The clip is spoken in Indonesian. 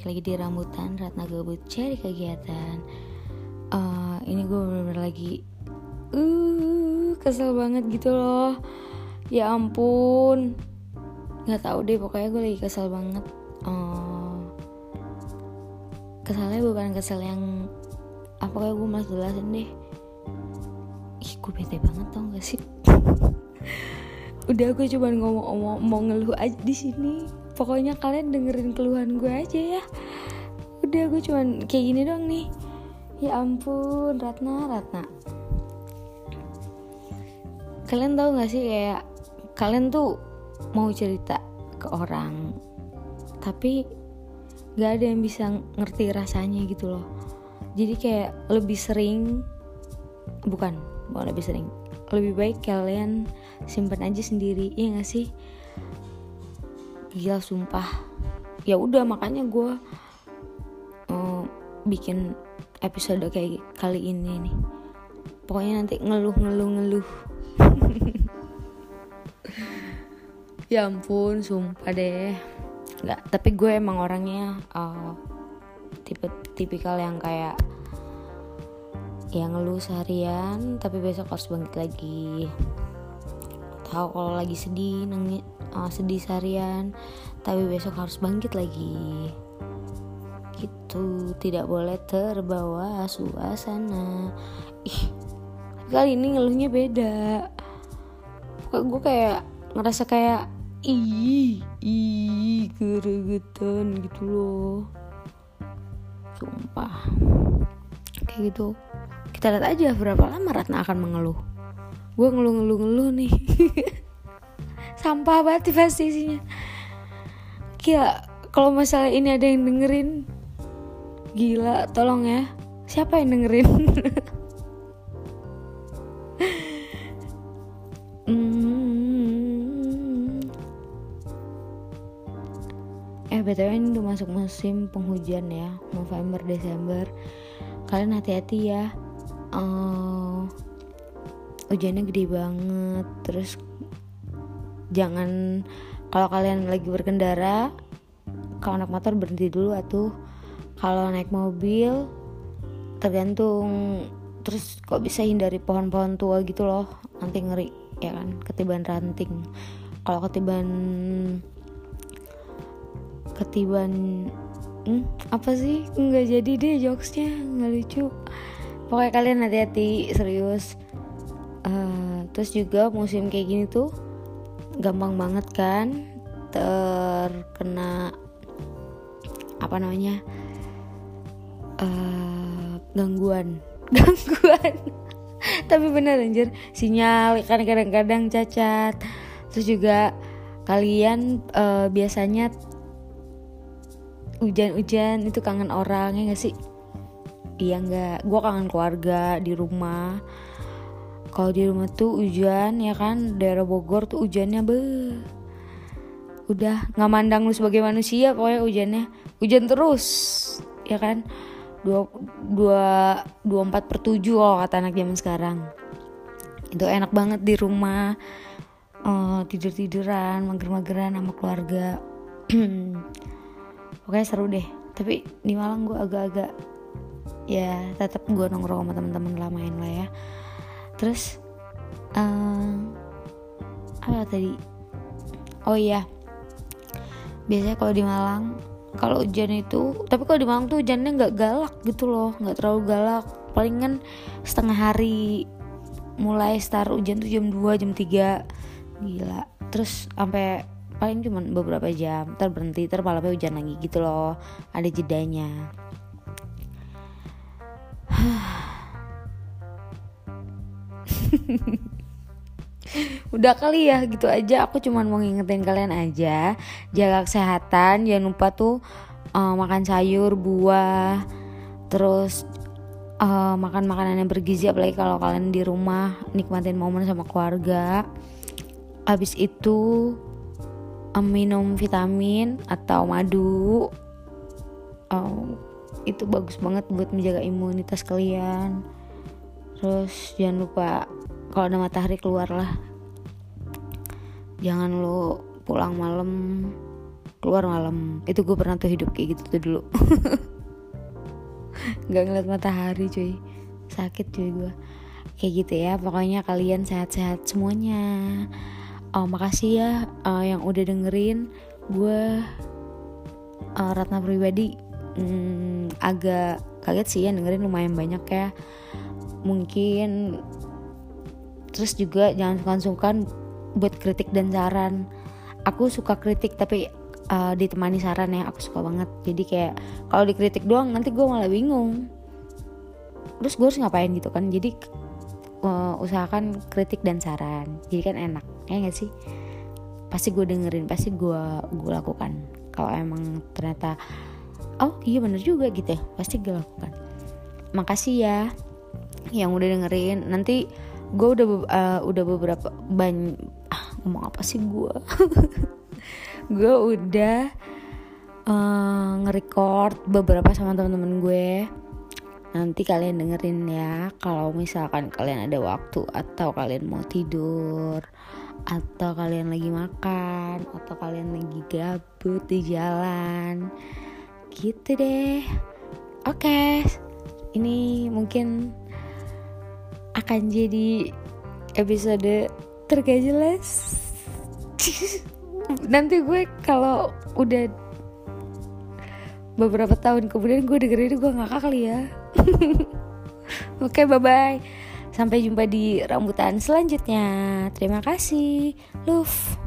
balik lagi di rambutan Ratna gabut cari kegiatan. Uh, ini gue bener-bener lagi uh kesel banget gitu loh. Ya ampun. Nggak tahu deh pokoknya gue lagi kesel banget. Uh, keselnya bukan kesel yang apa kayak gue malas jelasin deh. Ih gue bete banget tau gak sih? Udah gue coba ngomong-ngomong mau ngeluh aja di sini pokoknya kalian dengerin keluhan gue aja ya. Udah gue cuman kayak gini dong nih. Ya ampun Ratna Ratna. Kalian tahu gak sih kayak kalian tuh mau cerita ke orang tapi gak ada yang bisa ngerti rasanya gitu loh. Jadi kayak lebih sering bukan bukan lebih sering. Lebih baik kalian simpan aja sendiri ya gak sih gila sumpah. Ya udah makanya gue uh, bikin episode kayak kali ini nih. Pokoknya nanti ngeluh ngeluh ngeluh. Ya ampun sumpah deh. Nggak tapi gue emang orangnya uh, tipe tipikal yang kayak yang ngeluh seharian tapi besok harus bangkit lagi tahu kalau lagi sedih nangis uh, sedih seharian tapi besok harus bangkit lagi. Gitu tidak boleh terbawa suasana. Ih kali ini ngeluhnya beda. Gue kayak ngerasa kayak ih ih keregetan gitu loh. Sumpah. Kayak gitu. Kita lihat aja berapa lama Ratna akan mengeluh gue ngeluh-ngeluh-ngeluh nih. Sampah banget pasti isinya. Gila kalau masalah ini ada yang dengerin gila tolong ya. Siapa yang dengerin? Hmm. eh btw ini udah masuk musim penghujan ya November Desember. Kalian hati-hati ya. Uh, hujannya gede banget. Terus jangan kalau kalian lagi berkendara kalau naik motor berhenti dulu atau kalau naik mobil tergantung. Terus kok bisa hindari pohon-pohon tua gitu loh nanti ngeri ya kan? Ketiban ranting. Kalau ketiban ketiban hmm, apa sih? Nggak jadi deh jokesnya nggak lucu. Pokoknya kalian hati-hati serius terus juga musim kayak gini tuh gampang banget kan terkena apa namanya uh, gangguan. Gangguan. Tapi bener anjir. Sinyal kan kadang-kadang cacat. Terus juga kalian uh, biasanya hujan-hujan itu kangen orang ya gak sih? Iya nggak. Gue kangen keluarga di rumah kalau di rumah tuh hujan ya kan? Daerah Bogor tuh hujannya be. Udah nggak mandang lu sebagai manusia pokoknya hujannya. Hujan terus ya kan? Dua dua dua empat per tujuh kalau kata anak zaman sekarang. Itu enak banget di rumah. Uh, tidur tiduran mager mageran sama keluarga. Pokoknya seru deh. Tapi di Malang gue agak-agak ya tetap gue nongkrong sama teman-teman lamain lah ya terus uh, apa tadi? Oh iya. Biasanya kalau di Malang kalau hujan itu tapi kalau di Malang tuh hujannya nggak galak gitu loh nggak terlalu galak. Palingan setengah hari mulai start hujan tuh jam 2 jam 3 gila. Terus sampai paling cuma beberapa jam ntar berhenti ntar malamnya hujan lagi gitu loh. Ada jedanya Udah kali ya gitu aja. Aku cuman mau ngingetin kalian aja. Jaga kesehatan jangan lupa tuh uh, makan sayur, buah Terus uh, makan makanan yang bergizi apalagi kalau kalian di rumah nikmatin momen sama keluarga. Habis itu um, minum vitamin atau madu. Um, Itu bagus banget buat menjaga imunitas kalian. Terus jangan lupa kalau ada matahari keluar lah jangan lo pulang malam keluar malam. Itu gue pernah tuh hidup kayak gitu tuh dulu. Nggak ngeliat matahari cuy. Sakit cuy gue kayak gitu ya pokoknya kalian sehat-sehat semuanya. Oh makasih ya uh, yang udah dengerin gue uh, Ratna pribadi hmm, agak kaget sih ya dengerin lumayan banyak ya. Mungkin terus juga jangan sungkan-sungkan buat kritik dan saran. Aku suka kritik tapi uh, ditemani saran ya aku suka banget. Jadi kayak kalau dikritik doang nanti gue malah bingung. Terus gue harus ngapain gitu kan? Jadi uh, usahakan kritik dan saran. Jadi kan enak ya gak sih? Pasti gue dengerin pasti gue gue lakukan. Kalau emang ternyata oh iya bener juga gitu ya pasti gue lakukan. Makasih ya yang udah dengerin. Nanti gue udah uh, udah beberapa banyak ah, ngomong apa sih gue gue udah uh, nge-record beberapa sama teman-teman gue nanti kalian dengerin ya kalau misalkan kalian ada waktu atau kalian mau tidur atau kalian lagi makan atau kalian lagi gabut di jalan gitu deh oke okay. ini mungkin akan jadi episode tergak nanti gue kalau udah beberapa tahun kemudian gue dengerin gue ngakak kali ya. Oke okay, bye bye sampai jumpa di rambutan selanjutnya. Terima kasih. Love